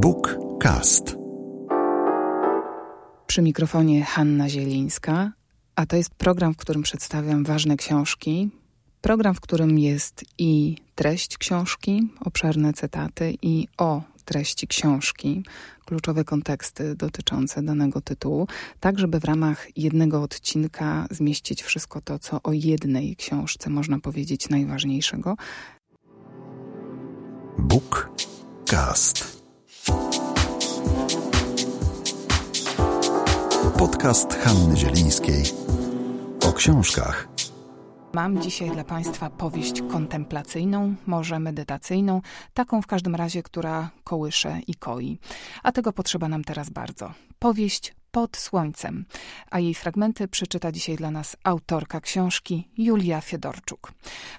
Bookcast. Przy mikrofonie Hanna Zielińska, a to jest program, w którym przedstawiam ważne książki. Program, w którym jest i treść książki, obszerne cytaty, i o treści książki, kluczowe konteksty dotyczące danego tytułu, tak żeby w ramach jednego odcinka zmieścić wszystko to, co o jednej książce można powiedzieć najważniejszego. Bookcast. Podcast Hanny Zielińskiej o książkach. Mam dzisiaj dla Państwa powieść kontemplacyjną, może medytacyjną, taką w każdym razie, która kołysze i koi. A tego potrzeba nam teraz bardzo. Powieść pod słońcem, a jej fragmenty przeczyta dzisiaj dla nas autorka książki Julia Fiedorczuk.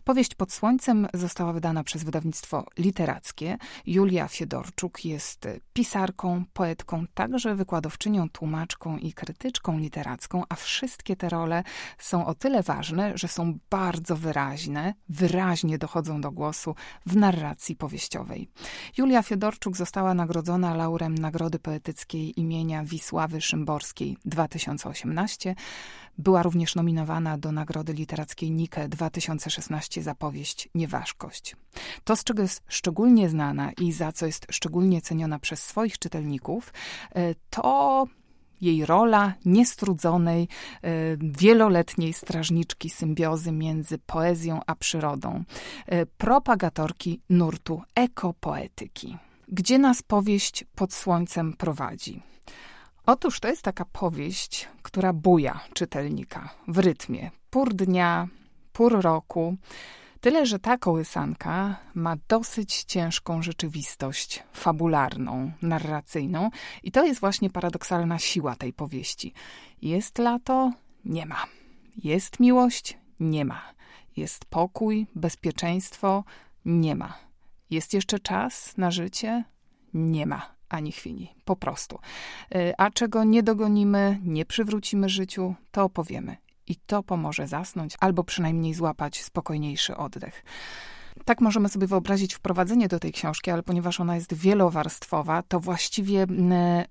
Powieść pod słońcem została wydana przez wydawnictwo literackie. Julia Fiedorczuk jest pisarką, poetką, także wykładowczynią, tłumaczką i krytyczką literacką, a wszystkie te role są o tyle ważne, że są bardzo wyraźne, wyraźnie dochodzą do głosu w narracji powieściowej. Julia Fiedorczuk została nagrodzona laurem Nagrody Poetyckiej imienia Wisławy Szymborskiej Szymborskiej 2018. Była również nominowana do Nagrody Literackiej Nike 2016 za powieść Nieważkość. To, z czego jest szczególnie znana i za co jest szczególnie ceniona przez swoich czytelników, e, to jej rola niestrudzonej, e, wieloletniej strażniczki symbiozy między poezją a przyrodą, e, propagatorki nurtu ekopoetyki. Gdzie nas powieść pod słońcem prowadzi? Otóż to jest taka powieść, która buja czytelnika w rytmie pór dnia, pór roku. Tyle, że ta kołysanka ma dosyć ciężką rzeczywistość fabularną, narracyjną, i to jest właśnie paradoksalna siła tej powieści. Jest lato? Nie ma. Jest miłość? Nie ma. Jest pokój, bezpieczeństwo? Nie ma. Jest jeszcze czas na życie? Nie ma ani chwili, po prostu. Y, a czego nie dogonimy, nie przywrócimy życiu, to opowiemy. I to pomoże zasnąć, albo przynajmniej złapać spokojniejszy oddech. Tak możemy sobie wyobrazić wprowadzenie do tej książki, ale ponieważ ona jest wielowarstwowa, to właściwie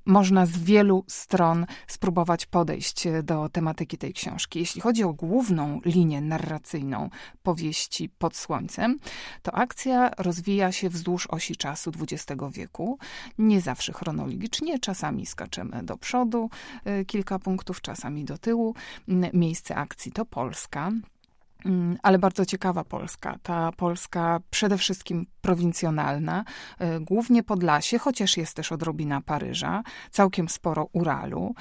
można z wielu stron spróbować podejść e, do tematyki tej książki. Jeśli chodzi o główną linię narracyjną powieści pod słońcem, to akcja rozwija się wzdłuż osi czasu XX wieku, nie zawsze chronologicznie, czasami skaczemy do przodu e, kilka punktów, czasami do tyłu. Miejsce akcji to Polska. Mm, ale bardzo ciekawa Polska. Ta Polska przede wszystkim prowincjonalna, e, głównie Podlasie, chociaż jest też odrobina Paryża, całkiem sporo Uralu.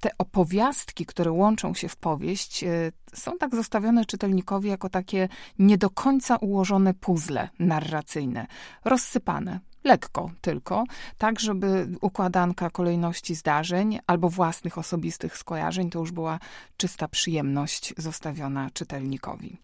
Te opowiastki, które łączą się w powieść, e, są tak zostawione czytelnikowi jako takie nie do końca ułożone puzzle narracyjne, rozsypane lekko tylko, tak żeby układanka kolejności zdarzeń albo własnych osobistych skojarzeń to już była czysta przyjemność zostawiona czytelnikowi.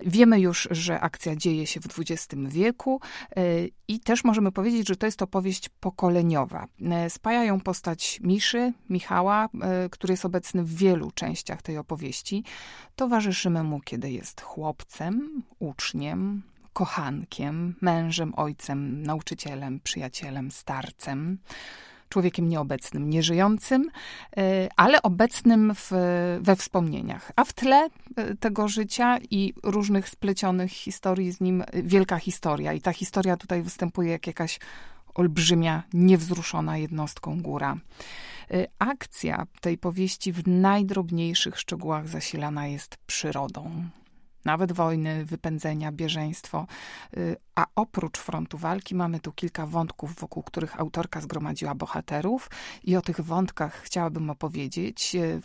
Wiemy już, że akcja dzieje się w XX wieku y, i też możemy powiedzieć, że to jest opowieść pokoleniowa. Y, spaja ją postać Miszy, Michała, y, który jest obecny w wielu częściach tej opowieści. Towarzyszymy mu, kiedy jest chłopcem, uczniem, kochankiem, mężem, ojcem, nauczycielem, przyjacielem, starcem człowiekiem nieobecnym, nieżyjącym, e, ale obecnym w, we wspomnieniach. A w tle e, tego życia i różnych splecionych historii z nim wielka historia. I ta historia tutaj występuje jak jakaś olbrzymia, niewzruszona jednostką góra. Akcja tej powieści w najdrobniejszych szczegółach zasilana jest przyrodą nawet wojny, wypędzenia, bieżeństwo. Y, a oprócz frontu walki mamy tu kilka wątków, wokół których autorka zgromadziła bohaterów i o tych wątkach chciałabym opowiedzieć, y,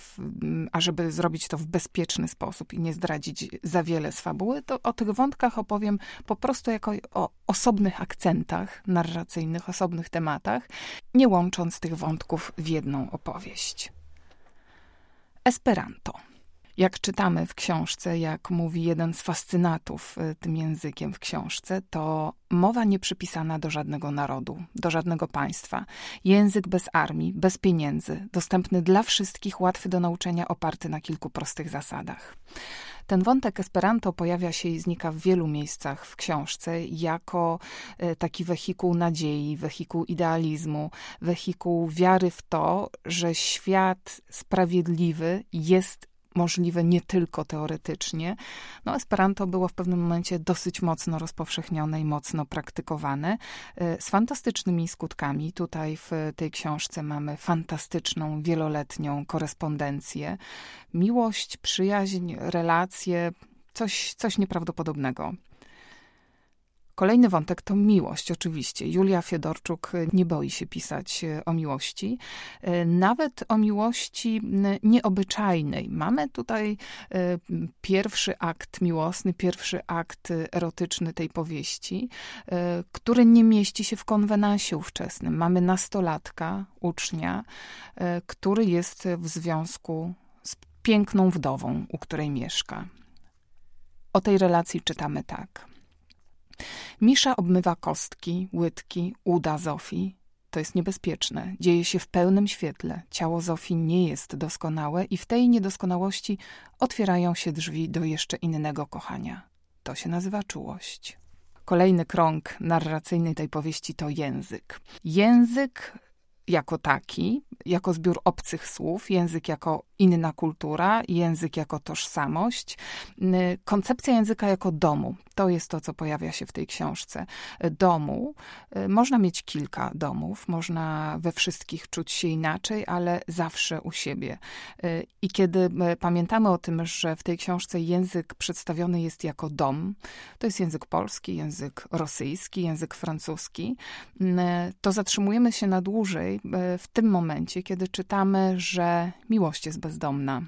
a żeby zrobić to w bezpieczny sposób i nie zdradzić za wiele z fabuły, to o tych wątkach opowiem po prostu jako o osobnych akcentach narracyjnych, osobnych tematach, nie łącząc tych wątków w jedną opowieść. Esperanto. Jak czytamy w książce, jak mówi jeden z fascynatów y, tym językiem w książce, to mowa nieprzypisana do żadnego narodu, do żadnego państwa. Język bez armii, bez pieniędzy, dostępny dla wszystkich, łatwy do nauczenia, oparty na kilku prostych zasadach. Ten wątek Esperanto pojawia się i znika w wielu miejscach w książce jako e, taki wehikuł nadziei, wehikuł idealizmu, wehikuł wiary w to, że świat sprawiedliwy jest możliwe nie tylko teoretycznie. No, Esperanto było w pewnym momencie dosyć mocno rozpowszechnione i mocno praktykowane, e, z fantastycznymi skutkami. Tutaj w tej książce mamy fantastyczną, wieloletnią korespondencję. Miłość, przyjaźń, relacje, coś, coś nieprawdopodobnego. Kolejny wątek to miłość, oczywiście. Julia Fiedorczuk nie boi się pisać e, o miłości, e, nawet o miłości nieobyczajnej. Mamy tutaj pierwszy akt miłosny, pierwszy akt erotyczny tej powieści, który nie mieści się w konwenansie ówczesnym. Mamy nastolatka, ucznia, który jest w związku z piękną wdową, u której mieszka. O tej relacji czytamy tak. Misza obmywa kostki, łydki, uda Zofii. To jest niebezpieczne. Dzieje się w pełnym świetle. Ciało Zofii nie jest doskonałe i w tej niedoskonałości otwierają się drzwi do jeszcze innego kochania. To się nazywa czułość. Kolejny krąg narracyjny tej powieści to język. Język jako taki, jako zbiór obcych słów, język jako inna kultura, język jako tożsamość, koncepcja języka jako domu. To jest to, co pojawia się w tej książce. Domu. Y, można mieć kilka domów, można we wszystkich czuć się inaczej, ale zawsze u siebie. Y, I kiedy y, pamiętamy o tym, że w tej książce język przedstawiony jest jako dom, to jest język polski, język rosyjski, język francuski, to zatrzymujemy się na dłużej w tym momencie, kiedy czytamy, że miłość jest bezdomna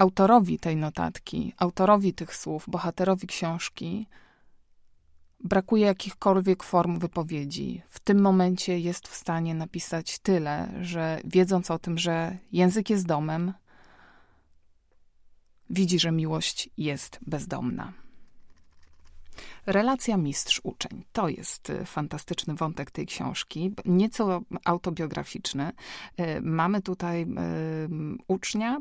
autorowi tej notatki, autorowi tych słów, bohaterowi książki, brakuje jakichkolwiek form wypowiedzi. W tym momencie jest w stanie napisać tyle, że wiedząc o tym, że język jest domem, widzi, że miłość jest bezdomna. Relacja mistrz-uczeń. To jest y, fantastyczny wątek tej książki, nieco autobiograficzny. Y, mamy tutaj ucznia,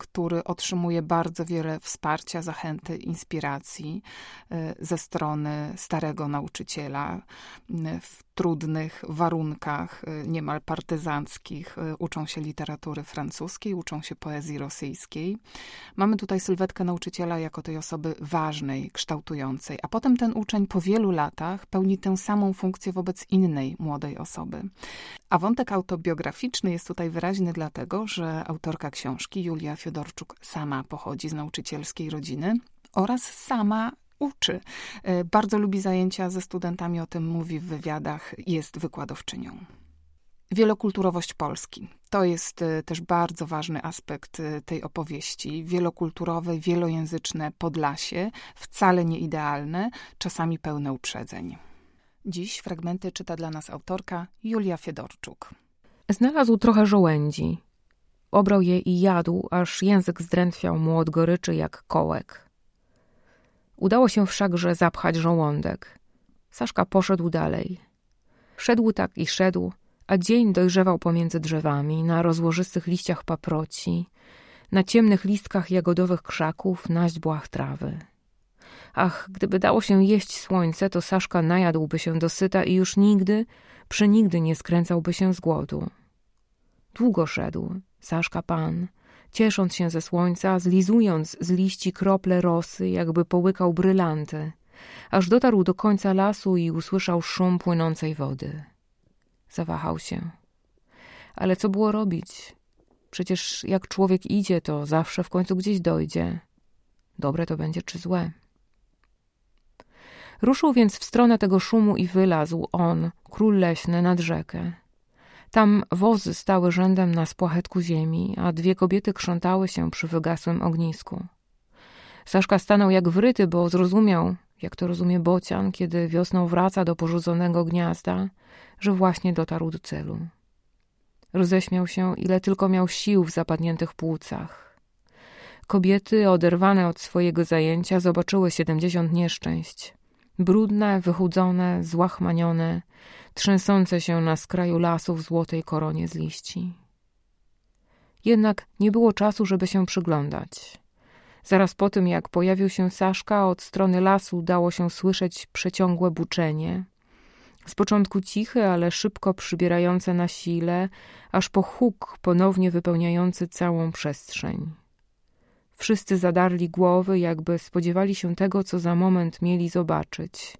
który otrzymuje bardzo wiele wsparcia, zachęty, inspiracji ze strony starego nauczyciela w trudnych warunkach, y, niemal partyzanckich, uczą się literatury francuskiej, uczą się poezji rosyjskiej. Mamy tutaj sylwetkę nauczyciela jako tej osoby ważnej, kształtującej, a potem ten uczeń po wielu latach pełni tę samą funkcję wobec innej młodej osoby. A wątek autobiograficzny jest tutaj wyraźny dlatego, że autorka książki, Julia Fiodorczuk, sama pochodzi z nauczycielskiej rodziny oraz sama uczy. E, bardzo lubi zajęcia ze studentami, o tym mówi w wywiadach, jest wykładowczynią. Wielokulturowość Polski. To jest e, też bardzo ważny aspekt e, tej opowieści. Wielokulturowe, wielojęzyczne Podlasie, wcale nie idealne, czasami pełne uprzedzeń. Dziś fragmenty czyta dla nas autorka Julia Fiedorczuk. Znalazł trochę żołędzi. Obrał je i jadł, aż język zdrętwiał mu od goryczy jak kołek. Udało się wszakże zapchać żołądek. Saszka poszedł dalej. Szedł tak i szedł, a dzień dojrzewał pomiędzy drzewami, na rozłożystych liściach paproci, na ciemnych listkach jagodowych krzaków, na źdźbłach trawy. Ach, gdyby dało się jeść słońce, to Saszka najadłby się dosyta i już nigdy, przenigdy nie skręcałby się z głodu. Długo szedł, Saszka pan, ciesząc się ze słońca, zlizując z liści krople rosy, jakby połykał brylanty, aż dotarł do końca lasu i usłyszał szum płynącej wody. Zawahał się. Ale co było robić? Przecież jak człowiek idzie, to zawsze w końcu gdzieś dojdzie. Dobre to będzie czy złe? Ruszył więc w stronę tego szumu i wylazł on, król leśny, nad rzekę. Tam wozy stały rzędem na spłachetku ziemi, a dwie kobiety krzątały się przy wygasłym ognisku. Saszka stanął jak wryty, bo zrozumiał, jak to rozumie bocian, kiedy wiosną wraca do porzuconego gniazda, że właśnie dotarł do celu. Roześmiał się, ile tylko miał sił w zapadniętych płucach. Kobiety, oderwane od swojego zajęcia, zobaczyły siedemdziesiąt nieszczęść. Brudne, wychudzone, złachmanione, trzęsące się na skraju lasu w złotej koronie z liści. Jednak nie było czasu, żeby się przyglądać. Zaraz po tym, jak pojawił się Saszka, od strony lasu dało się słyszeć przeciągłe buczenie. Z początku ciche, ale szybko przybierające na sile, aż po huk ponownie wypełniający całą przestrzeń. Wszyscy zadarli głowy, jakby spodziewali się tego, co za moment mieli zobaczyć.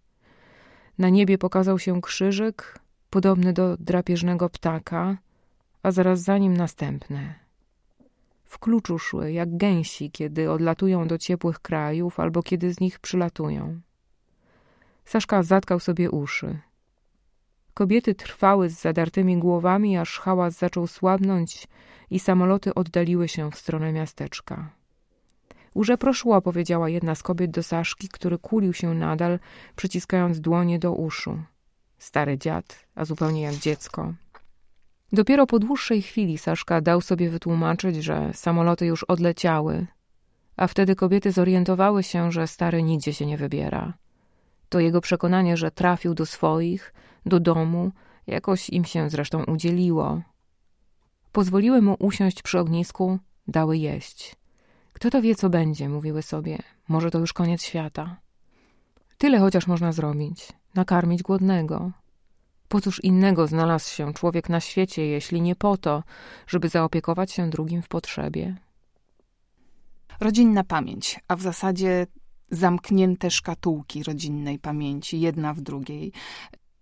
Na niebie pokazał się krzyżyk, podobny do drapieżnego ptaka, a zaraz za nim następne. W kluczu szły, jak gęsi, kiedy odlatują do ciepłych krajów albo kiedy z nich przylatują. Saszka zatkał sobie uszy. Kobiety trwały z zadartymi głowami, aż hałas zaczął słabnąć i samoloty oddaliły się w stronę miasteczka. Urze proszło, powiedziała jedna z kobiet do Saszki, który kulił się nadal, przyciskając dłonie do uszu. Stary dziad, a zupełnie jak dziecko. Dopiero po dłuższej chwili Saszka dał sobie wytłumaczyć, że samoloty już odleciały, a wtedy kobiety zorientowały się, że stary nigdzie się nie wybiera. To jego przekonanie, że trafił do swoich, do domu, jakoś im się zresztą udzieliło. Pozwoliły mu usiąść przy ognisku, dały jeść. Kto to wie, co będzie, mówiły sobie. Może to już koniec świata. Tyle chociaż można zrobić. Nakarmić głodnego. Po cóż innego znalazł się człowiek na świecie, jeśli nie po to, żeby zaopiekować się drugim w potrzebie? Rodzinna pamięć, a w zasadzie zamknięte szkatułki rodzinnej pamięci, jedna w drugiej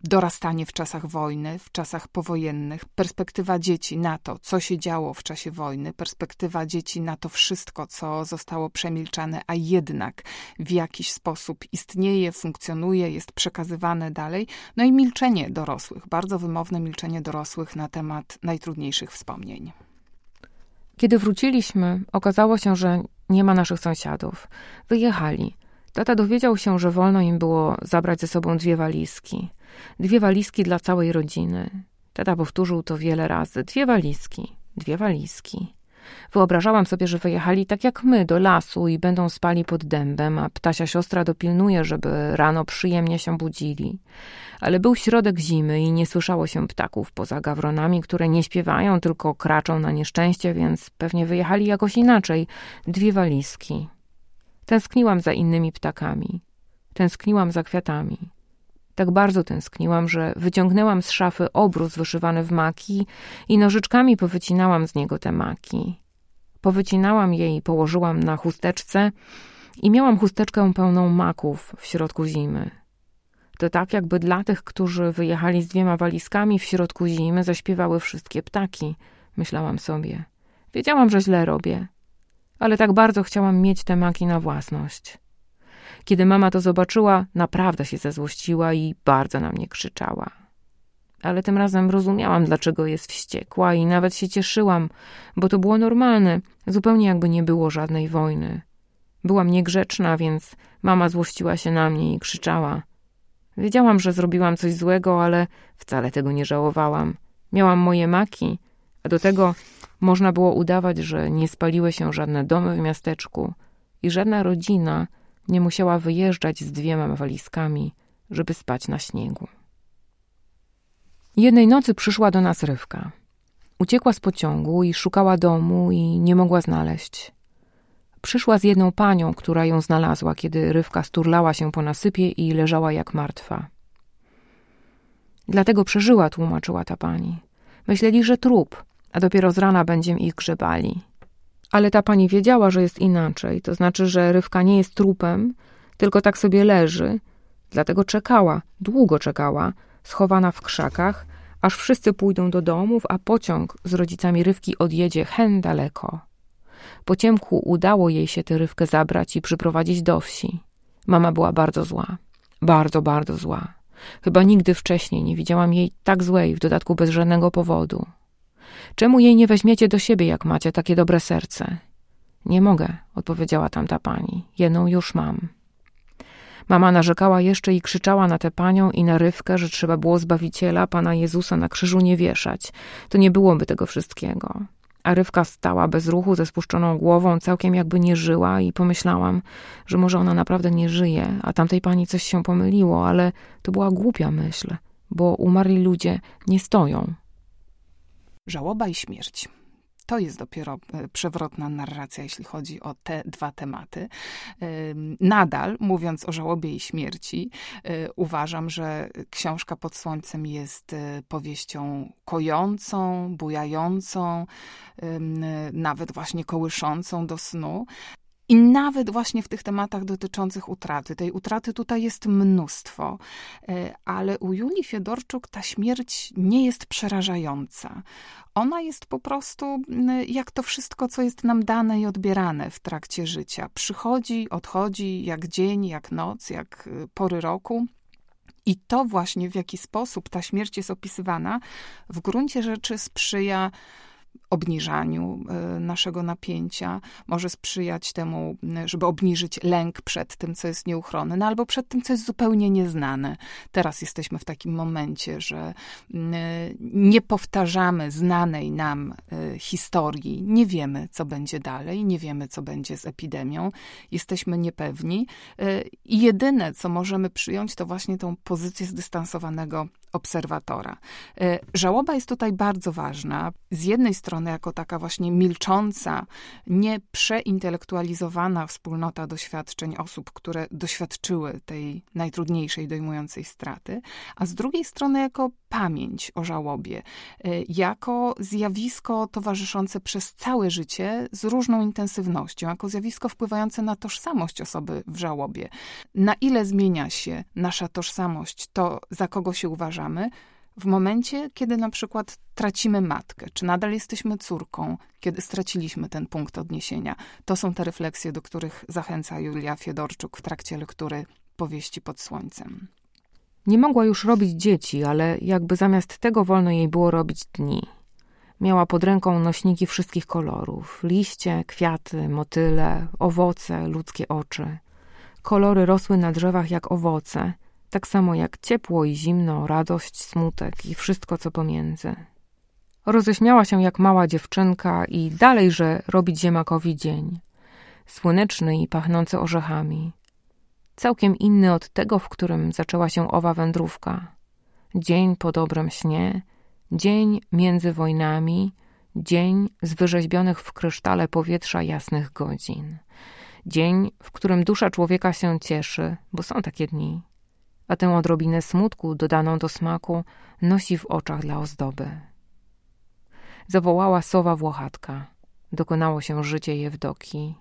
dorastanie w czasach wojny, w czasach powojennych, perspektywa dzieci na to, co się działo w czasie wojny, perspektywa dzieci na to wszystko, co zostało przemilczane, a jednak w jakiś sposób istnieje, funkcjonuje, jest przekazywane dalej, no i milczenie dorosłych, bardzo wymowne milczenie dorosłych na temat najtrudniejszych wspomnień. Kiedy wróciliśmy, okazało się, że nie ma naszych sąsiadów. Wyjechali. Tata dowiedział się, że wolno im było zabrać ze sobą dwie walizki. Dwie walizki dla całej rodziny. Tata powtórzył to wiele razy. Dwie walizki, dwie walizki. Wyobrażałam sobie, że wyjechali tak jak my do lasu i będą spali pod dębem, a ptasia siostra dopilnuje, żeby rano przyjemnie się budzili. Ale był środek zimy i nie słyszało się ptaków poza gawronami, które nie śpiewają, tylko kraczą na nieszczęście, więc pewnie wyjechali jakoś inaczej. Dwie walizki. Tęskniłam za innymi ptakami. Tęskniłam za kwiatami. Tak bardzo tęskniłam, że wyciągnęłam z szafy obrus wyszywany w maki i nożyczkami powycinałam z niego te maki. Powycinałam je i położyłam na chusteczce i miałam chusteczkę pełną maków w środku zimy. To tak, jakby dla tych, którzy wyjechali z dwiema walizkami w środku zimy, zaśpiewały wszystkie ptaki, myślałam sobie. Wiedziałam, że źle robię, ale tak bardzo chciałam mieć te maki na własność. Kiedy mama to zobaczyła, naprawdę się zezłościła i bardzo na mnie krzyczała. Ale tym razem rozumiałam, dlaczego jest wściekła i nawet się cieszyłam, bo to było normalne, zupełnie jakby nie było żadnej wojny. Byłam niegrzeczna, więc mama złościła się na mnie i krzyczała. Wiedziałam, że zrobiłam coś złego, ale wcale tego nie żałowałam. Miałam moje maki, a do tego można było udawać, że nie spaliły się żadne domy w miasteczku i żadna rodzina nie musiała wyjeżdżać z dwiema walizkami, żeby spać na śniegu. Jednej nocy przyszła do nas Rywka. Uciekła z pociągu i szukała domu i nie mogła znaleźć. Przyszła z jedną panią, która ją znalazła, kiedy Rywka sturlała się po nasypie i leżała jak martwa. Dlatego przeżyła, tłumaczyła ta pani. Myśleli, że trup, a dopiero z rana będziemy ich grzebali. Ale ta pani wiedziała, że jest inaczej, to znaczy, że Rywka nie jest trupem, tylko tak sobie leży, dlatego czekała, długo czekała, schowana w krzakach, aż wszyscy pójdą do domów, a pociąg z rodzicami Rywki odjedzie hen daleko. Po ciemku udało jej się tę Rywkę zabrać i przyprowadzić do wsi. Mama była bardzo zła. Bardzo, bardzo zła. Chyba nigdy wcześniej nie widziałam jej tak złej, w dodatku bez żadnego powodu. Czemu jej nie weźmiecie do siebie, jak macie takie dobre serce? Nie mogę, odpowiedziała tamta pani. Jedną już mam. Mama narzekała jeszcze i krzyczała na tę panią i na Rywkę, że trzeba było Zbawiciela, Pana Jezusa na krzyżu nie wieszać. To nie byłoby tego wszystkiego. A Rywka stała bez ruchu, ze spuszczoną głową, całkiem jakby nie żyła i pomyślałam, że może ona naprawdę nie żyje, a tamtej pani coś się pomyliło, ale to była głupia myśl, bo umarli ludzie nie stoją, Żałoba i śmierć. to jest dopiero e, przewrotna narracja, jeśli chodzi o te dwa tematy. Nadal, mówiąc o żałobie i śmierci, e, uważam, że książka pod słońcem jest e, powieścią kojącą, bujającą, nawet właśnie kołyszącą do snu. I nawet właśnie w tych tematach dotyczących utraty, tej utraty tutaj jest mnóstwo, e, ale u Julii Fiedorczuk ta śmierć nie jest przerażająca. Ona jest po prostu jak to wszystko, co jest nam dane i odbierane w trakcie życia. Przychodzi, odchodzi, jak dzień, jak noc, jak y, pory roku. I to właśnie, w jaki sposób ta śmierć jest opisywana, w gruncie rzeczy sprzyja obniżaniu e, naszego napięcia, może sprzyjać temu, żeby obniżyć lęk przed tym, co jest nieuchronne, albo przed tym, co jest zupełnie nieznane. Teraz jesteśmy w takim momencie, że nie powtarzamy znanej nam e, historii, nie wiemy, co będzie dalej, nie wiemy, co będzie z epidemią, jesteśmy niepewni e, i jedyne, co możemy przyjąć, to właśnie tą pozycję zdystansowanego obserwatora. E, żałoba jest tutaj bardzo ważna. Z jednej strony, jako taka właśnie milcząca, nie przeintelektualizowana wspólnota doświadczeń osób, które doświadczyły tej najtrudniejszej, dojmującej straty, a z drugiej strony, jako pamięć o żałobie, e, jako zjawisko towarzyszące przez całe życie z różną intensywnością, jako zjawisko wpływające na tożsamość osoby w żałobie. Na ile zmienia się nasza tożsamość, to za kogo się uważa, w momencie, kiedy na przykład tracimy matkę, czy nadal jesteśmy córką, kiedy straciliśmy ten punkt odniesienia. To są te refleksje, do których zachęca Julia Fiedorczuk w trakcie lektury powieści pod słońcem. Nie mogła już robić dzieci, ale jakby zamiast tego wolno jej było robić dni. Miała pod ręką nośniki wszystkich kolorów: liście, kwiaty, motyle, owoce, ludzkie oczy. Kolory rosły na drzewach jak owoce – tak samo jak ciepło i zimno, radość, smutek i wszystko co pomiędzy. Roześmiała się jak mała dziewczynka i dalej, że robić ziemakowi dzień. Słoneczny i pachnący orzechami. Całkiem inny od tego, w którym zaczęła się owa wędrówka. Dzień po dobrym śnie, dzień między wojnami, dzień z wyrzeźbionych w krysztale powietrza jasnych godzin. Dzień, w którym dusza człowieka się cieszy, bo są takie dni a tę odrobinę smutku dodaną do smaku nosi w oczach dla ozdoby. Zawołała sowa włochatka. Dokonało się życie Jewdoki.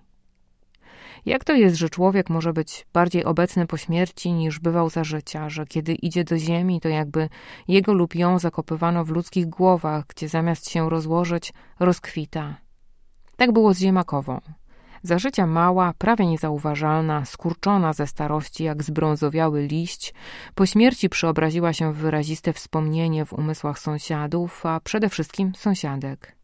Jak to jest, że człowiek może być bardziej obecny po śmierci niż bywał za życia, że kiedy idzie do ziemi, to jakby jego lub ją zakopywano w ludzkich głowach, gdzie zamiast się rozłożyć, rozkwita. Tak było z ziemakową. Za życia mała, prawie niezauważalna, skurczona ze starości jak zbrązowiały liść, po śmierci przeobraziła się w wyraziste wspomnienie w umysłach sąsiadów, a przede wszystkim sąsiadek.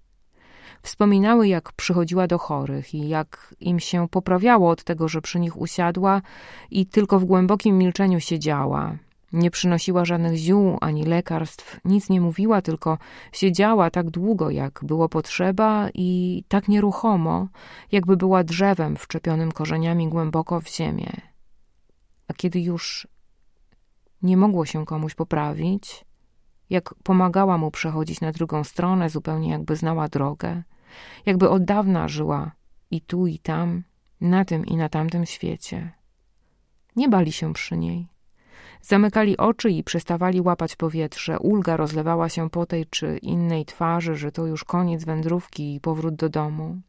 Wspominały, jak przychodziła do chorych i jak im się poprawiało od tego, że przy nich usiadła i tylko w głębokim milczeniu siedziała, nie przynosiła żadnych ziół ani lekarstw, nic nie mówiła, tylko siedziała tak długo, jak było potrzeba i tak nieruchomo, jakby była drzewem wczepionym korzeniami głęboko w ziemię. A kiedy już nie mogło się komuś poprawić, jak pomagała mu przechodzić na drugą stronę, zupełnie jakby znała drogę, jakby od dawna żyła i tu, i tam, na tym i na tamtym świecie. Nie bali się przy niej Zamykali oczy i przestawali łapać powietrze. Ulga rozlewała się po tej czy innej twarzy, że to już koniec wędrówki i powrót do domu.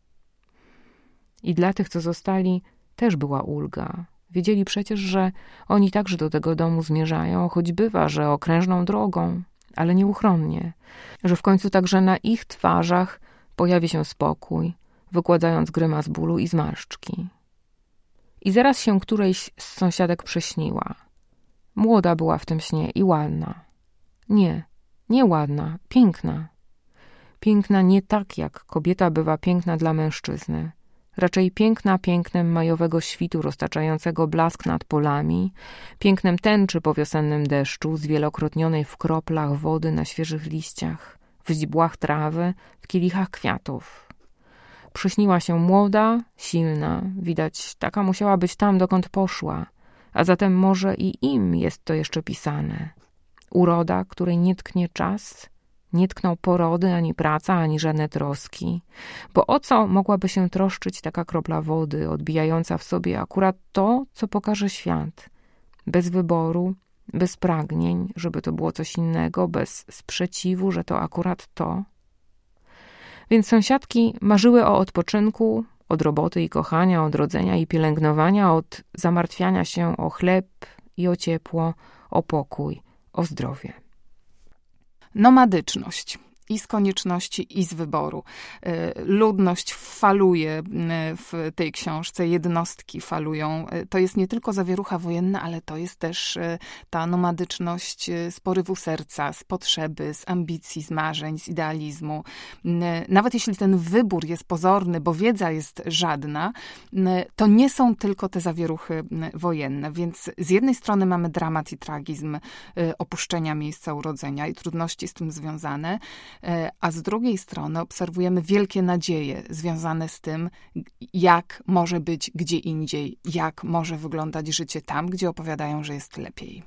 I dla tych, co zostali, też była ulga. Wiedzieli przecież, że oni także do tego domu zmierzają, choć bywa, że okrężną drogą, ale nieuchronnie, że w końcu także na ich twarzach pojawi się spokój, wykładając grymas bólu i zmarszczki. I zaraz się którejś z sąsiadek prześniła. Młoda była w tym śnie i ładna. Nie, nie ładna, piękna. Piękna nie tak, jak kobieta bywa piękna dla mężczyzny. Raczej piękna pięknem majowego świtu roztaczającego blask nad polami, pięknem tęczy po wiosennym deszczu, zwielokrotnionej w kroplach wody na świeżych liściach, w źdźbłach trawy, w kielichach kwiatów. Przyśniła się młoda, silna, widać, taka musiała być tam, dokąd poszła, a zatem może i im jest to jeszcze pisane. Uroda, której nie tknie czas, Nie tknął porody, ani praca, ani żadne troski. Bo o co mogłaby się troszczyć taka kropla wody, odbijająca w sobie akurat to, co pokaże świat? Bez wyboru, bez pragnień, żeby to było coś innego, bez sprzeciwu, że to akurat to. Więc sąsiadki marzyły o odpoczynku, od roboty i kochania, od rodzenia i pielęgnowania, od zamartwiania się o chleb i o ciepło, o pokój, o zdrowie. Nomadyczność i z konieczności, i z wyboru. E, ludność faluje w tej książce, jednostki falują. E, to jest nie tylko zawierucha wojenna, ale to jest też e, ta nomadyczność z porywu serca, z potrzeby, z ambicji, z marzeń, z idealizmu. Nawet jeśli ten wybór jest pozorny, bo wiedza jest żadna, to nie są tylko te zawieruchy wojenne. Więc z jednej strony mamy dramat i tragizm opuszczenia miejsca urodzenia i trudności z tym związane, a z drugiej strony obserwujemy wielkie nadzieje związane z tym, jak może być gdzie indziej, jak może wyglądać życie tam, gdzie opowiadają, że jest lepiej.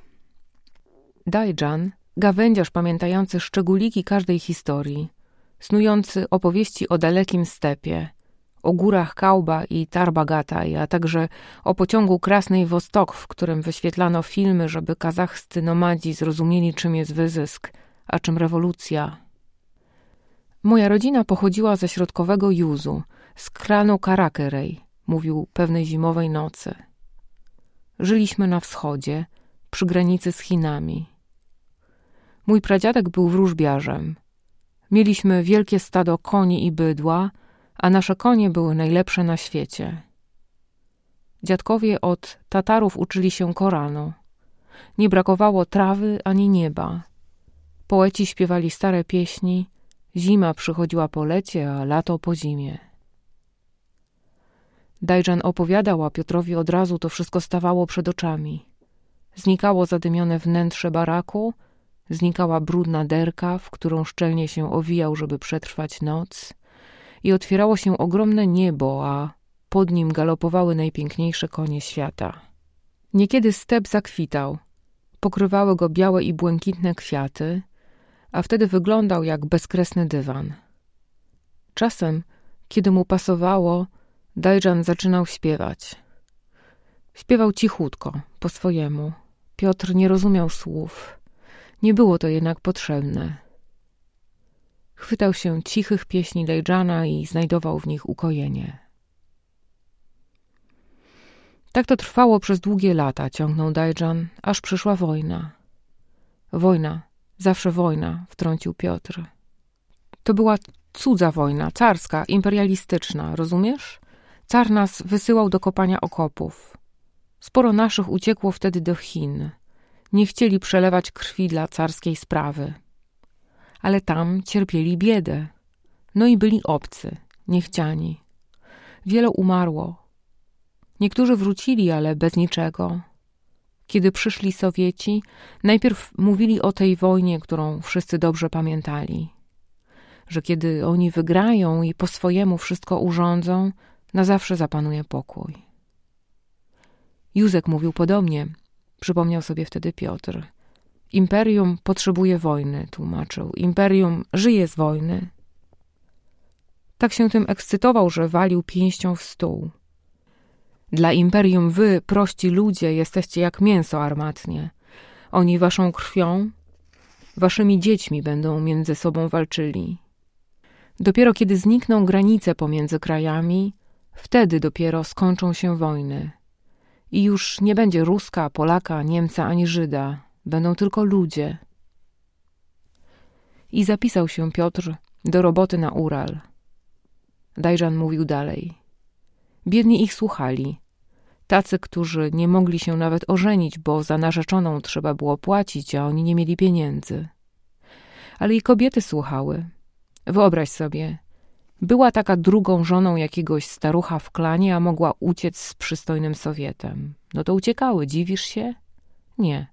Dajjan, gawędziarz pamiętający szczególiki każdej historii, snujący opowieści o dalekim stepie, o górach Kauba i Tarbagataj, a także o pociągu Krasnej Wostok, w którym wyświetlano filmy, żeby kazachscy nomadzi zrozumieli, czym jest wyzysk, a czym rewolucja, Moja rodzina pochodziła ze środkowego Juzu, z kranu Karakerej, mówił pewnej zimowej nocy. Żyliśmy na wschodzie, przy granicy z Chinami. Mój pradziadek był wróżbiarzem. Mieliśmy wielkie stado koni i bydła, a nasze konie były najlepsze na świecie. Dziadkowie od Tatarów uczyli się Koranu. Nie brakowało trawy ani nieba. Poeci śpiewali stare pieśni, Zima przychodziła po lecie, a lato po zimie. Dajżan opowiadał, a Piotrowi od razu to wszystko stawało przed oczami. Znikało zadymione wnętrze baraku, znikała brudna derka, w którą szczelnie się owijał, żeby przetrwać noc, i otwierało się ogromne niebo, a pod nim galopowały najpiękniejsze konie świata. Niekiedy step zakwitał. Pokrywały go białe i błękitne kwiaty, a wtedy wyglądał jak bezkresny dywan. Czasem, kiedy mu pasowało, Dajjan zaczynał śpiewać. Śpiewał cichutko, po swojemu. Piotr nie rozumiał słów. Nie było to jednak potrzebne. Chwytał się cichych pieśni Dajjana i znajdował w nich ukojenie. Tak to trwało przez długie lata, ciągnął Dajjan, aż przyszła wojna. Wojna, Zawsze wojna, wtrącił Piotr. To była cudza wojna, carska, imperialistyczna, rozumiesz? Car nas wysyłał do kopania okopów. Sporo naszych uciekło wtedy do Chin. Nie chcieli przelewać krwi dla carskiej sprawy. Ale tam cierpieli biedę. No i byli obcy, niechciani. Wiele umarło. Niektórzy wrócili, ale bez niczego. Kiedy przyszli Sowieci, najpierw mówili o tej wojnie, którą wszyscy dobrze pamiętali. Że kiedy oni wygrają i po swojemu wszystko urządzą, na zawsze zapanuje pokój. Józek mówił podobnie, przypomniał sobie wtedy Piotr. Imperium potrzebuje wojny, tłumaczył. Imperium żyje z wojny. Tak się tym ekscytował, że walił pięścią w stół. Dla imperium wy, prości ludzie, jesteście jak mięso armatnie. Oni waszą krwią, waszymi dziećmi będą między sobą walczyli. Dopiero kiedy znikną granice pomiędzy krajami, wtedy dopiero skończą się wojny. I już nie będzie Ruska, Polaka, Niemca ani Żyda, będą tylko ludzie. I zapisał się Piotr do roboty na Ural. Dajżan mówił dalej. Biedni ich słuchali. Tacy, którzy nie mogli się nawet ożenić, bo za narzeczoną trzeba było płacić, a oni nie mieli pieniędzy. Ale i kobiety słuchały. Wyobraź sobie, była taka drugą żoną jakiegoś starucha w klanie, a mogła uciec z przystojnym Sowietem. No to uciekały, dziwisz się? Nie,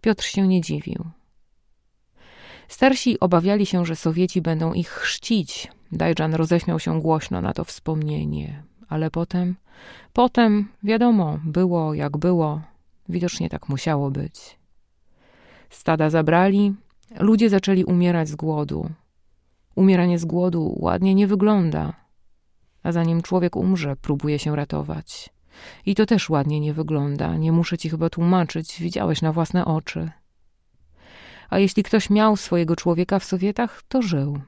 Piotr się nie dziwił. Starsi obawiali się, że Sowieci będą ich chrzcić. Dajjan roześmiał się głośno na to wspomnienie ale potem, potem, wiadomo, było jak było, widocznie tak musiało być. Stada zabrali, Ludzie zaczęli umierać z głodu. Umieranie z głodu ładnie nie wygląda, a zanim człowiek umrze, próbuje się ratować. I to też ładnie nie wygląda. Nie muszę ci chyba tłumaczyć, widziałeś na własne oczy. A jeśli ktoś miał swojego człowieka w Sowietach, to żył.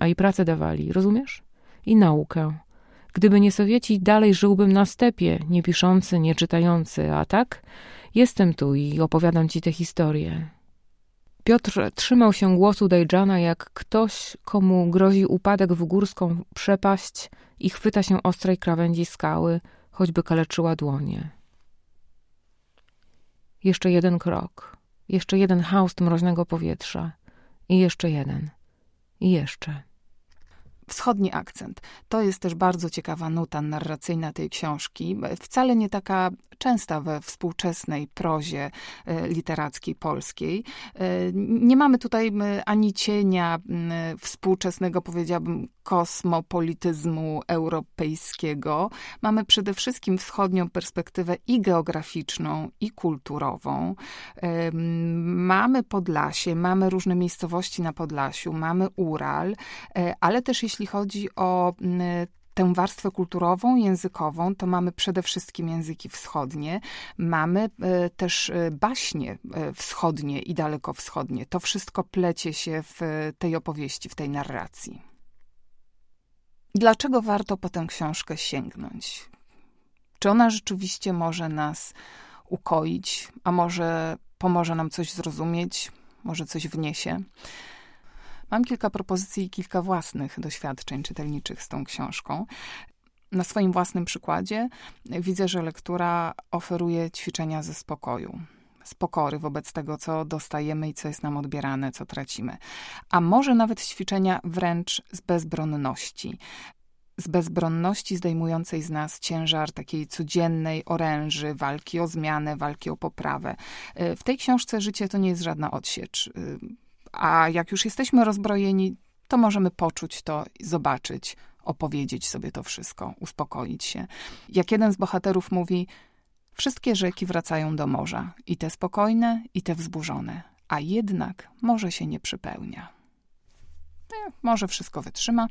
A i pracę dawali, rozumiesz? I naukę. Gdyby nie Sowieci, dalej żyłbym na stepie, nie piszący, nie czytający, a tak? Jestem tu i opowiadam ci tę historię. Piotr trzymał się głosu Dejdzana jak ktoś, komu grozi upadek w górską przepaść i chwyta się ostrej krawędzi skały, choćby kaleczyła dłonie. Jeszcze jeden krok, jeszcze jeden haust mroźnego powietrza i jeszcze jeden, i jeszcze wschodni akcent. To jest też bardzo ciekawa nuta narracyjna tej książki, wcale nie taka częsta we współczesnej prozie e, literackiej polskiej. E, nie mamy tutaj ani cienia współczesnego, powiedziałabym, kosmopolityzmu europejskiego. Mamy przede wszystkim wschodnią perspektywę i geograficzną, i kulturową. E, mamy Podlasie, mamy różne miejscowości na Podlasiu, mamy Ural, ale też jeśli chodzi o tę warstwę kulturową, językową, to mamy przede wszystkim języki wschodnie, mamy e, też e, baśnie e, wschodnie i dalekowschodnie. To wszystko plecie się w tej opowieści, w tej narracji. Dlaczego warto po tę książkę sięgnąć? Czy ona rzeczywiście może nas ukoić, a może pomoże nam coś zrozumieć, może coś wniesie? Mam kilka propozycji i kilka własnych doświadczeń czytelniczych z tą książką. Na swoim własnym przykładzie widzę, że lektura oferuje ćwiczenia ze spokoju z pokory wobec tego, co dostajemy i co jest nam odbierane, co tracimy. A może nawet ćwiczenia wręcz z bezbronności. Z bezbronności zdejmującej z nas ciężar takiej codziennej oręży, walki o zmianę, walki o poprawę. W tej książce życie to nie jest żadna odsiecz. A jak już jesteśmy rozbrojeni, to możemy poczuć to, zobaczyć, opowiedzieć sobie to wszystko, uspokoić się. Jak jeden z bohaterów mówi, wszystkie rzeki wracają do morza, i te spokojne, i te wzburzone, a jednak morze się nie przypełnia. Może wszystko wytrzyma.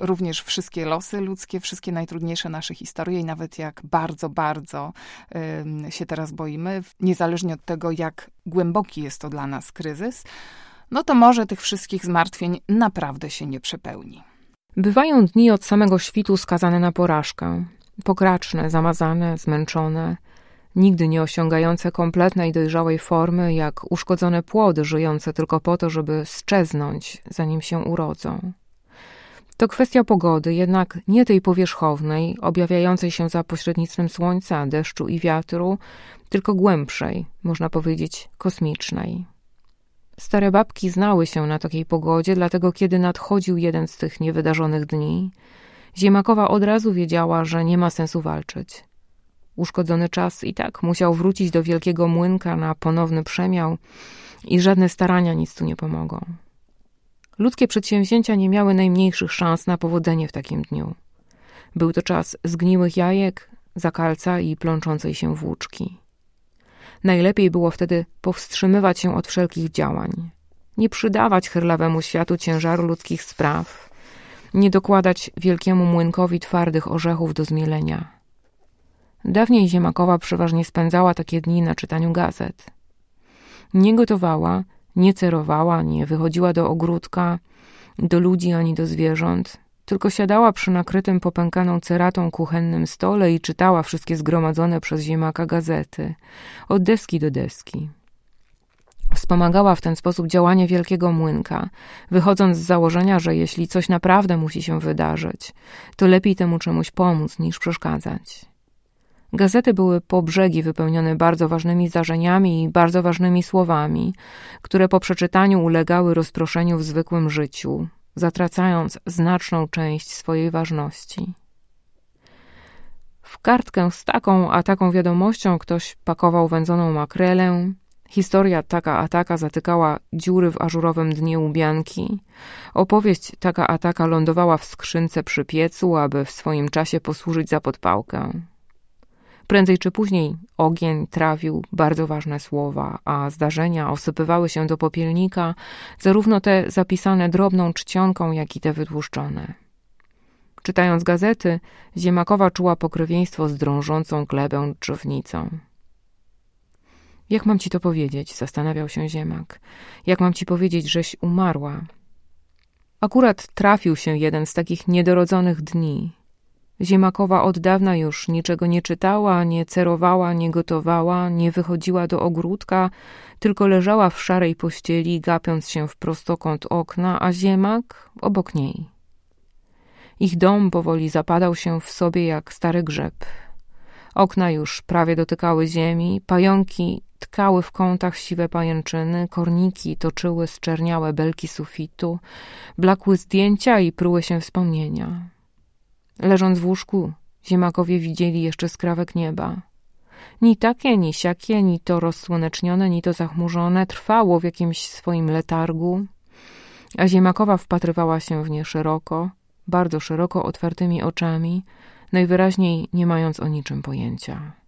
Również wszystkie losy ludzkie, wszystkie najtrudniejsze nasze historie i nawet jak bardzo, bardzo się teraz boimy, niezależnie od tego, jak głęboki jest to dla nas kryzys, no to może tych wszystkich zmartwień naprawdę się nie przepełni. Bywają dni od samego świtu skazane na porażkę. Pokraczne, zamazane, zmęczone – nigdy nie osiągające kompletnej dojrzałej formy, jak uszkodzone płody żyjące tylko po to, żeby strzeznąć, zanim się urodzą. To kwestia pogody, jednak nie tej powierzchownej, objawiającej się za pośrednictwem słońca, deszczu i wiatru, tylko głębszej, można powiedzieć kosmicznej. Stare babki znały się na takiej pogodzie, dlatego kiedy nadchodził jeden z tych niewydarzonych dni, Ziemakowa od razu wiedziała, że nie ma sensu walczyć. Uszkodzony czas i tak musiał wrócić do wielkiego młynka na ponowny przemiał i żadne starania nic tu nie pomogą. Ludzkie przedsięwzięcia nie miały najmniejszych szans na powodzenie w takim dniu. Był to czas zgniłych jajek, zakalca i plączącej się włóczki. Najlepiej było wtedy powstrzymywać się od wszelkich działań, nie przydawać chyrlawemu światu ciężaru ludzkich spraw, nie dokładać wielkiemu młynkowi twardych orzechów do zmielenia. Dawniej Ziemakowa przeważnie spędzała takie dni na czytaniu gazet. Nie gotowała, nie cerowała, nie wychodziła do ogródka, do ludzi ani do zwierząt, tylko siadała przy nakrytym popękaną ceratą kuchennym stole i czytała wszystkie zgromadzone przez ziemaka gazety, od deski do deski. Wspomagała w ten sposób działanie wielkiego młynka, wychodząc z założenia, że jeśli coś naprawdę musi się wydarzyć, to lepiej temu czemuś pomóc niż przeszkadzać. Gazety były po brzegi wypełnione bardzo ważnymi zdarzeniami i bardzo ważnymi słowami, które po przeczytaniu ulegały rozproszeniu w zwykłym życiu, zatracając znaczną część swojej ważności. W kartkę z taką a taką wiadomością ktoś pakował wędzoną makrelę, historia taka a taka zatykała dziury w ażurowym dnie łubianki, opowieść taka a taka lądowała w skrzynce przy piecu, aby w swoim czasie posłużyć za podpałkę. Prędzej czy później ogień trawił bardzo ważne słowa, a zdarzenia osypywały się do popielnika, zarówno te zapisane drobną czcionką, jak i te wydłuszczone. Czytając gazety, Ziemakowa czuła pokrewieństwo z drążącą klebę drzewnicą. Jak mam ci to powiedzieć? Zastanawiał się Ziemak. Jak mam ci powiedzieć, żeś umarła? Akurat trafił się jeden z takich niedorodzonych dni. Ziemakowa od dawna już niczego nie czytała, nie cerowała, nie gotowała, nie wychodziła do ogródka, tylko leżała w szarej pościeli, gapiąc się w prostokąt okna, a Ziemak obok niej. Ich dom powoli zapadał się w sobie jak stary grzeb. Okna już prawie dotykały ziemi, pająki tkały w kątach siwe pajęczyny, korniki toczyły zczerniałe belki sufitu, blakły zdjęcia i pruły się wspomnienia. Leżąc w łóżku, ziemakowie widzieli jeszcze skrawek nieba. Ni takie, ni siakie, ni to rozsłonecznione, ni to zachmurzone, trwało w jakimś swoim letargu, a ziemakowa wpatrywała się w nie szeroko, bardzo szeroko otwartymi oczami, najwyraźniej nie mając o niczym pojęcia.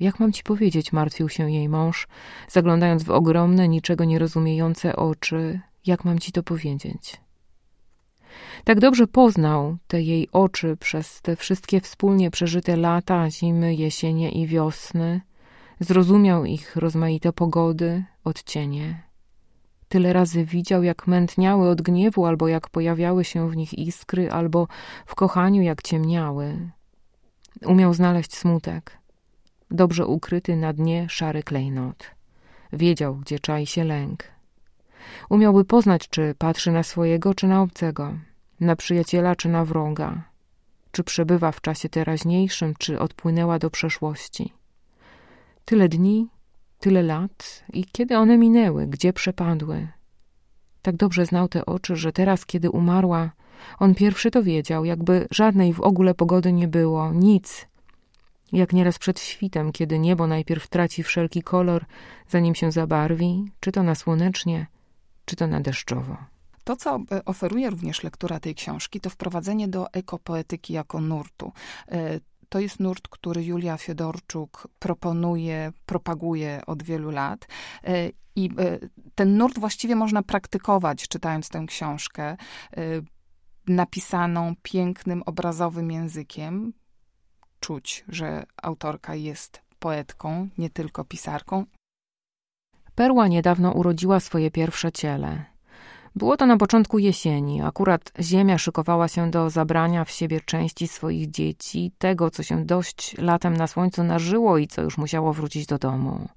Jak mam ci powiedzieć, martwił się jej mąż, zaglądając w ogromne, niczego nierozumiejące oczy. Jak mam ci to powiedzieć? Tak dobrze poznał te jej oczy przez te wszystkie wspólnie przeżyte lata, zimy, jesienie i wiosny. Zrozumiał ich rozmaite pogody, odcienie. Tyle razy widział, jak mętniały od gniewu, albo jak pojawiały się w nich iskry, albo w kochaniu, jak ciemniały. Umiał znaleźć smutek, dobrze ukryty na dnie szary klejnot. Wiedział, gdzie czai się lęk. Umiałby poznać, czy patrzy na swojego, czy na obcego, na przyjaciela, czy na wroga, czy przebywa w czasie teraźniejszym, czy odpłynęła do przeszłości. Tyle dni, tyle lat i kiedy one minęły, gdzie przepadły. Tak dobrze znał te oczy, że teraz, kiedy umarła, on pierwszy to wiedział, jakby żadnej w ogóle pogody nie było, nic. Jak nieraz przed świtem, kiedy niebo najpierw traci wszelki kolor, zanim się zabarwi, czy to na słonecznie, czy to na deszczowo. To, co e, oferuje również lektura tej książki, to wprowadzenie do ekopoetyki jako nurtu. E, to jest nurt, który Julia Fiedorczuk proponuje, propaguje od wielu lat. E, I ten nurt właściwie można praktykować, czytając tę książkę, napisaną pięknym, obrazowym językiem. Czuć, że autorka jest poetką, nie tylko pisarką. Perła niedawno urodziła swoje pierwsze ciele. Było to na początku jesieni. Akurat ziemia szykowała się do zabrania w siebie części swoich dzieci, tego, co się dość latem na słońcu nażyło i co już musiało wrócić do domu.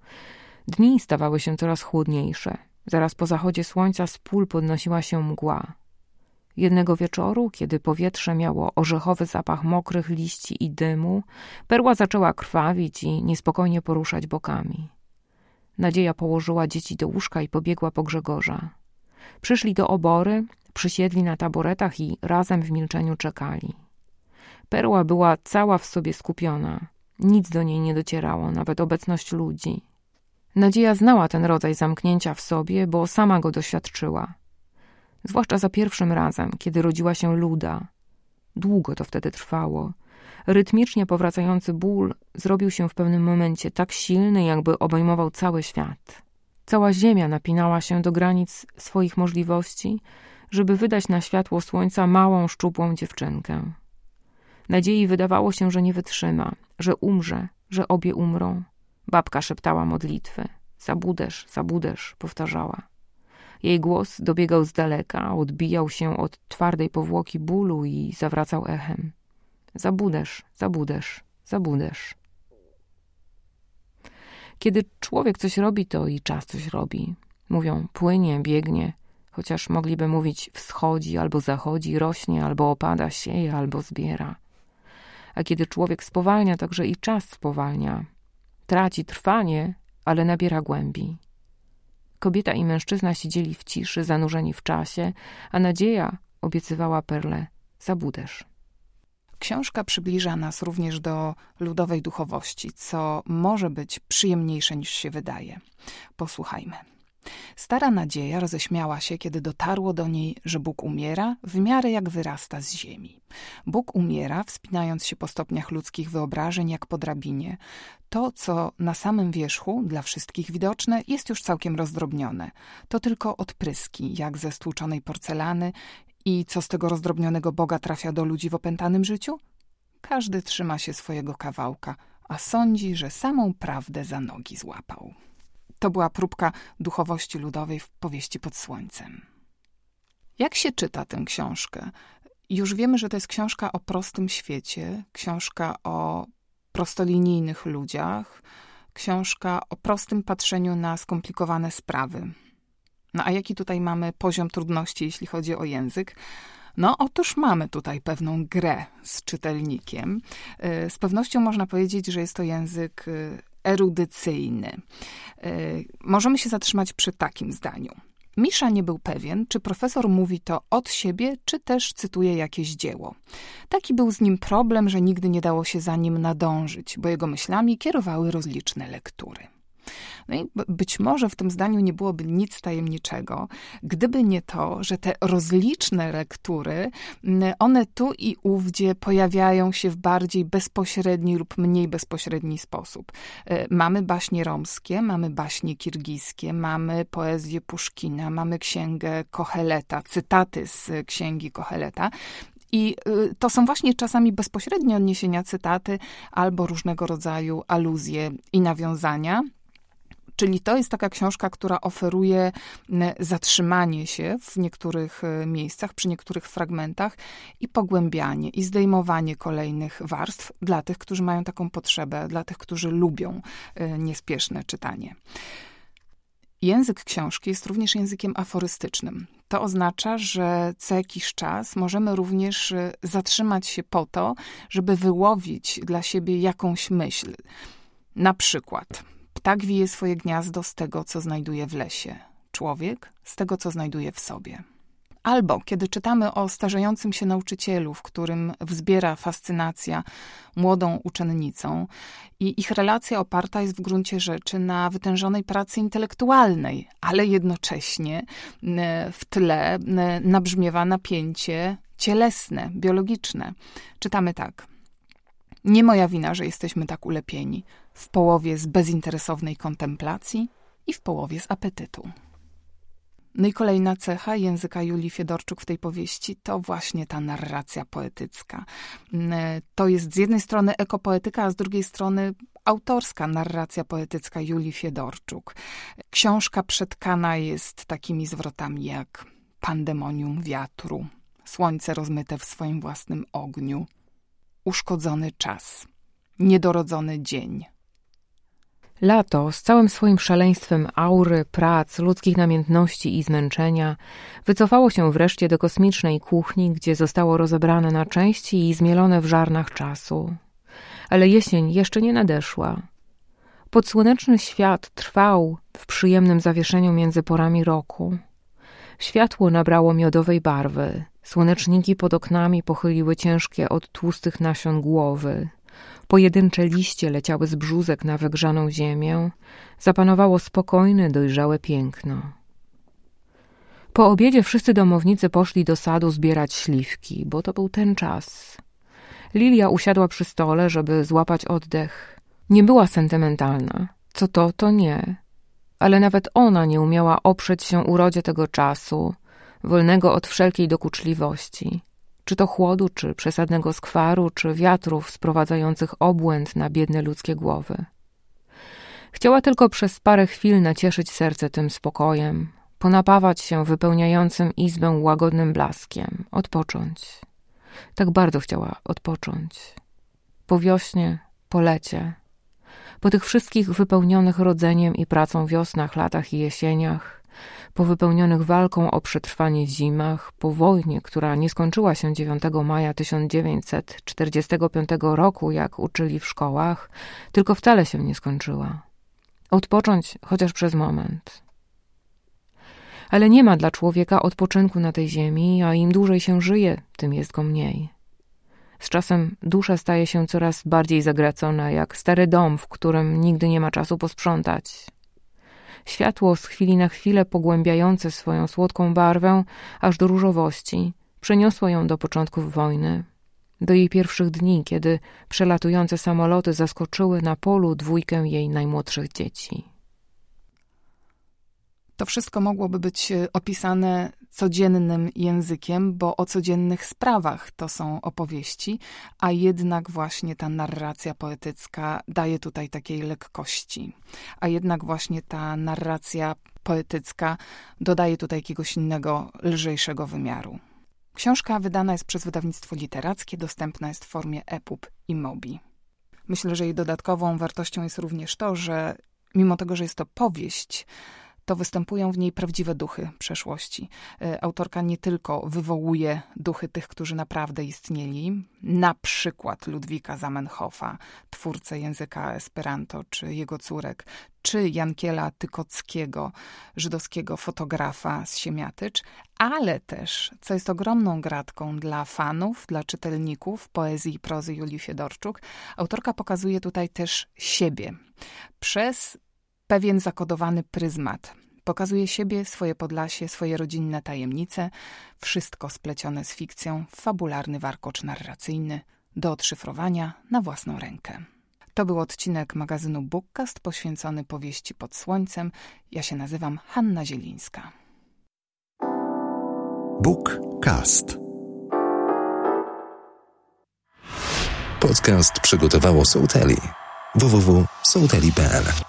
Dni stawały się coraz chłodniejsze. Zaraz po zachodzie słońca z pól podnosiła się mgła. Jednego wieczoru, kiedy powietrze miało orzechowy zapach mokrych liści i dymu, perła zaczęła krwawić i niespokojnie poruszać bokami. Nadzieja położyła dzieci do łóżka i pobiegła po Grzegorza. Przyszli do obory, przysiedli na taboretach i razem w milczeniu czekali. Perła była cała w sobie skupiona. Nic do niej nie docierało, nawet obecność ludzi. Nadzieja znała ten rodzaj zamknięcia w sobie, bo sama go doświadczyła. Zwłaszcza za pierwszym razem, kiedy rodziła się luda. Długo to wtedy trwało. Rytmicznie powracający ból zrobił się w pewnym momencie tak silny, jakby obejmował cały świat. Cała ziemia napinała się do granic swoich możliwości, żeby wydać na światło słońca małą, szczupłą dziewczynkę. Nadziei wydawało się, że nie wytrzyma, że umrze, że obie umrą. Babka szeptała modlitwy. Zabudesz, zabudesz, powtarzała. Jej głos dobiegał z daleka, odbijał się od twardej powłoki bólu i zawracał echem. Zabudesz, zabudesz, zabudesz. Kiedy człowiek coś robi, to i czas coś robi. Mówią płynie, biegnie, chociaż mogliby mówić wschodzi albo zachodzi, rośnie albo opada, sieje albo zbiera. A kiedy człowiek spowalnia, także i czas spowalnia. Traci trwanie, ale nabiera głębi. Kobieta i mężczyzna siedzieli w ciszy, zanurzeni w czasie, a nadzieja obiecywała perle zabudesz. Książka przybliża nas również do ludowej duchowości, co może być przyjemniejsze niż się wydaje. Posłuchajmy. Stara nadzieja roześmiała się, kiedy dotarło do niej, że Bóg umiera w miarę jak wyrasta z ziemi. Bóg umiera, wspinając się po stopniach ludzkich wyobrażeń jak po drabinie. To, co na samym wierzchu, dla wszystkich widoczne, jest już całkiem rozdrobnione. To tylko odpryski, jak ze stłuczonej porcelany. I co z tego rozdrobnionego Boga trafia do ludzi w opętanym życiu? Każdy trzyma się swojego kawałka, a sądzi, że samą prawdę za nogi złapał. To była próbka duchowości ludowej w powieści pod słońcem. Jak się czyta tę książkę? Już wiemy, że to jest książka o prostym świecie, książka o prostolinijnych ludziach, książka o prostym patrzeniu na skomplikowane sprawy. No a jaki tutaj mamy poziom trudności, jeśli chodzi o język? No, otóż mamy tutaj pewną grę z czytelnikiem. Y, z pewnością można powiedzieć, że jest to język y, erudycyjny. Y, możemy się zatrzymać przy takim zdaniu. Misza nie był pewien, czy profesor mówi to od siebie, czy też cytuje jakieś dzieło. Taki był z nim problem, że nigdy nie dało się za nim nadążyć, bo jego myślami kierowały rozliczne lektury. No i być może w tym zdaniu nie byłoby nic tajemniczego, gdyby nie to, że te rozliczne lektury, one tu i ówdzie pojawiają się w bardziej bezpośredni lub mniej bezpośredni sposób. E, mamy baśnie romskie, mamy baśnie kirgijskie, mamy poezję Puszkina, mamy księgę Koheleta, cytaty z księgi Koheleta. I y, to są właśnie czasami bezpośrednie odniesienia, cytaty albo różnego rodzaju aluzje i nawiązania. Czyli to jest taka książka, która oferuje zatrzymanie się w niektórych e, miejscach, przy niektórych fragmentach i pogłębianie, i zdejmowanie kolejnych warstw dla tych, którzy mają taką potrzebę, dla tych, którzy lubią e, niespieszne czytanie. Język książki jest również językiem aforystycznym. To oznacza, że co jakiś czas możemy również e, zatrzymać się po to, żeby wyłowić dla siebie jakąś myśl. Na przykład, Ptak wije swoje gniazdo z tego, co znajduje w lesie, człowiek z tego, co znajduje w sobie. Albo kiedy czytamy o starzejącym się nauczycielu, w którym wzbiera fascynacja młodą uczennicą i ich relacja oparta jest w gruncie rzeczy na wytężonej pracy intelektualnej, ale jednocześnie w tle nabrzmiewa napięcie cielesne, biologiczne. Czytamy tak. Nie moja wina, że jesteśmy tak ulepieni w połowie z bezinteresownej kontemplacji i w połowie z apetytu. No i kolejna cecha języka Julii Fiedorczuk w tej powieści to właśnie ta narracja poetycka. Mm, to jest z jednej strony ekopoetyka, a z drugiej strony autorska narracja poetycka Julii Fiedorczuk. Książka przetkana jest takimi zwrotami jak pandemonium wiatru, słońce rozmyte w swoim własnym ogniu, uszkodzony czas, niedorodzony dzień, Lato z całym swoim szaleństwem aury, prac, ludzkich namiętności i zmęczenia wycofało się wreszcie do kosmicznej kuchni, gdzie zostało rozebrane na części i zmielone w żarnach czasu. Ale jesień jeszcze nie nadeszła. Podsłoneczny świat trwał w przyjemnym zawieszeniu między porami roku. Światło nabrało miodowej barwy. Słoneczniki pod oknami pochyliły ciężkie od tłustych nasion głowy. Pojedyncze liście leciały z brzuzek na wygrzaną ziemię, zapanowało spokojne, dojrzałe piękno. Po obiedzie wszyscy domownicy poszli do sadu zbierać śliwki, bo to był ten czas. Lilia usiadła przy stole, żeby złapać oddech. Nie była sentymentalna. Co to, to nie. Ale nawet ona nie umiała oprzeć się urodzie tego czasu, wolnego od wszelkiej dokuczliwości czy to chłodu, czy przesadnego skwaru, czy wiatrów sprowadzających obłęd na biedne ludzkie głowy. Chciała tylko przez parę chwil nacieszyć serce tym spokojem, ponapawać się wypełniającym izbę łagodnym blaskiem, odpocząć. Tak bardzo chciała odpocząć. Po wiośnie, po lecie, po tych wszystkich wypełnionych rodzeniem i pracą wiosnach, latach i jesieniach, po wypełnionych walką o przetrwanie zimach, po wojnie, która nie skończyła się 9 maja 1945 roku, jak uczyli w szkołach, tylko wcale się nie skończyła. Odpocząć chociaż przez moment. Ale nie ma dla człowieka odpoczynku na tej ziemi, a im dłużej się żyje, tym jest go mniej. Z czasem dusza staje się coraz bardziej zagracona, jak stary dom, w którym nigdy nie ma czasu posprzątać. Światło z chwili na chwilę pogłębiające swoją słodką barwę aż do różowości przeniosło ją do początków wojny. Do jej pierwszych dni, kiedy przelatujące samoloty zaskoczyły na polu dwójkę jej najmłodszych dzieci. To wszystko mogłoby być e, opisane codziennym językiem, bo o codziennych sprawach to są opowieści, a jednak właśnie ta narracja poetycka daje tutaj takiej lekkości. A jednak właśnie ta narracja poetycka dodaje tutaj jakiegoś innego, lżejszego wymiaru. Książka wydana jest przez wydawnictwo literackie, dostępna jest w formie EPUB i MOBI. Myślę, że jej dodatkową wartością jest również to, że mimo tego, że jest to powieść, to występują w niej prawdziwe duchy przeszłości. E, autorka nie tylko wywołuje duchy tych, którzy naprawdę istnieli, na przykład Ludwika Zamenhofa, twórcę języka Esperanto, czy jego córek, czy Jankiela Tykockiego, żydowskiego fotografa z Siemiatycz, ale też, co jest ogromną gratką dla fanów, dla czytelników poezji i prozy Julii Fiedorczuk, autorka pokazuje tutaj też siebie przez pewien zakodowany pryzmat. Pokazuje siebie, swoje Podlasie, swoje rodzinne tajemnice, wszystko splecione z fikcją, fabularny warkocz narracyjny, do odszyfrowania na własną rękę. To był odcinek magazynu Bookcast poświęcony powieści pod słońcem. Ja się nazywam Hanna Zielińska. Bookcast. Podcast przygotowało Sołteli. www.sołteli.pl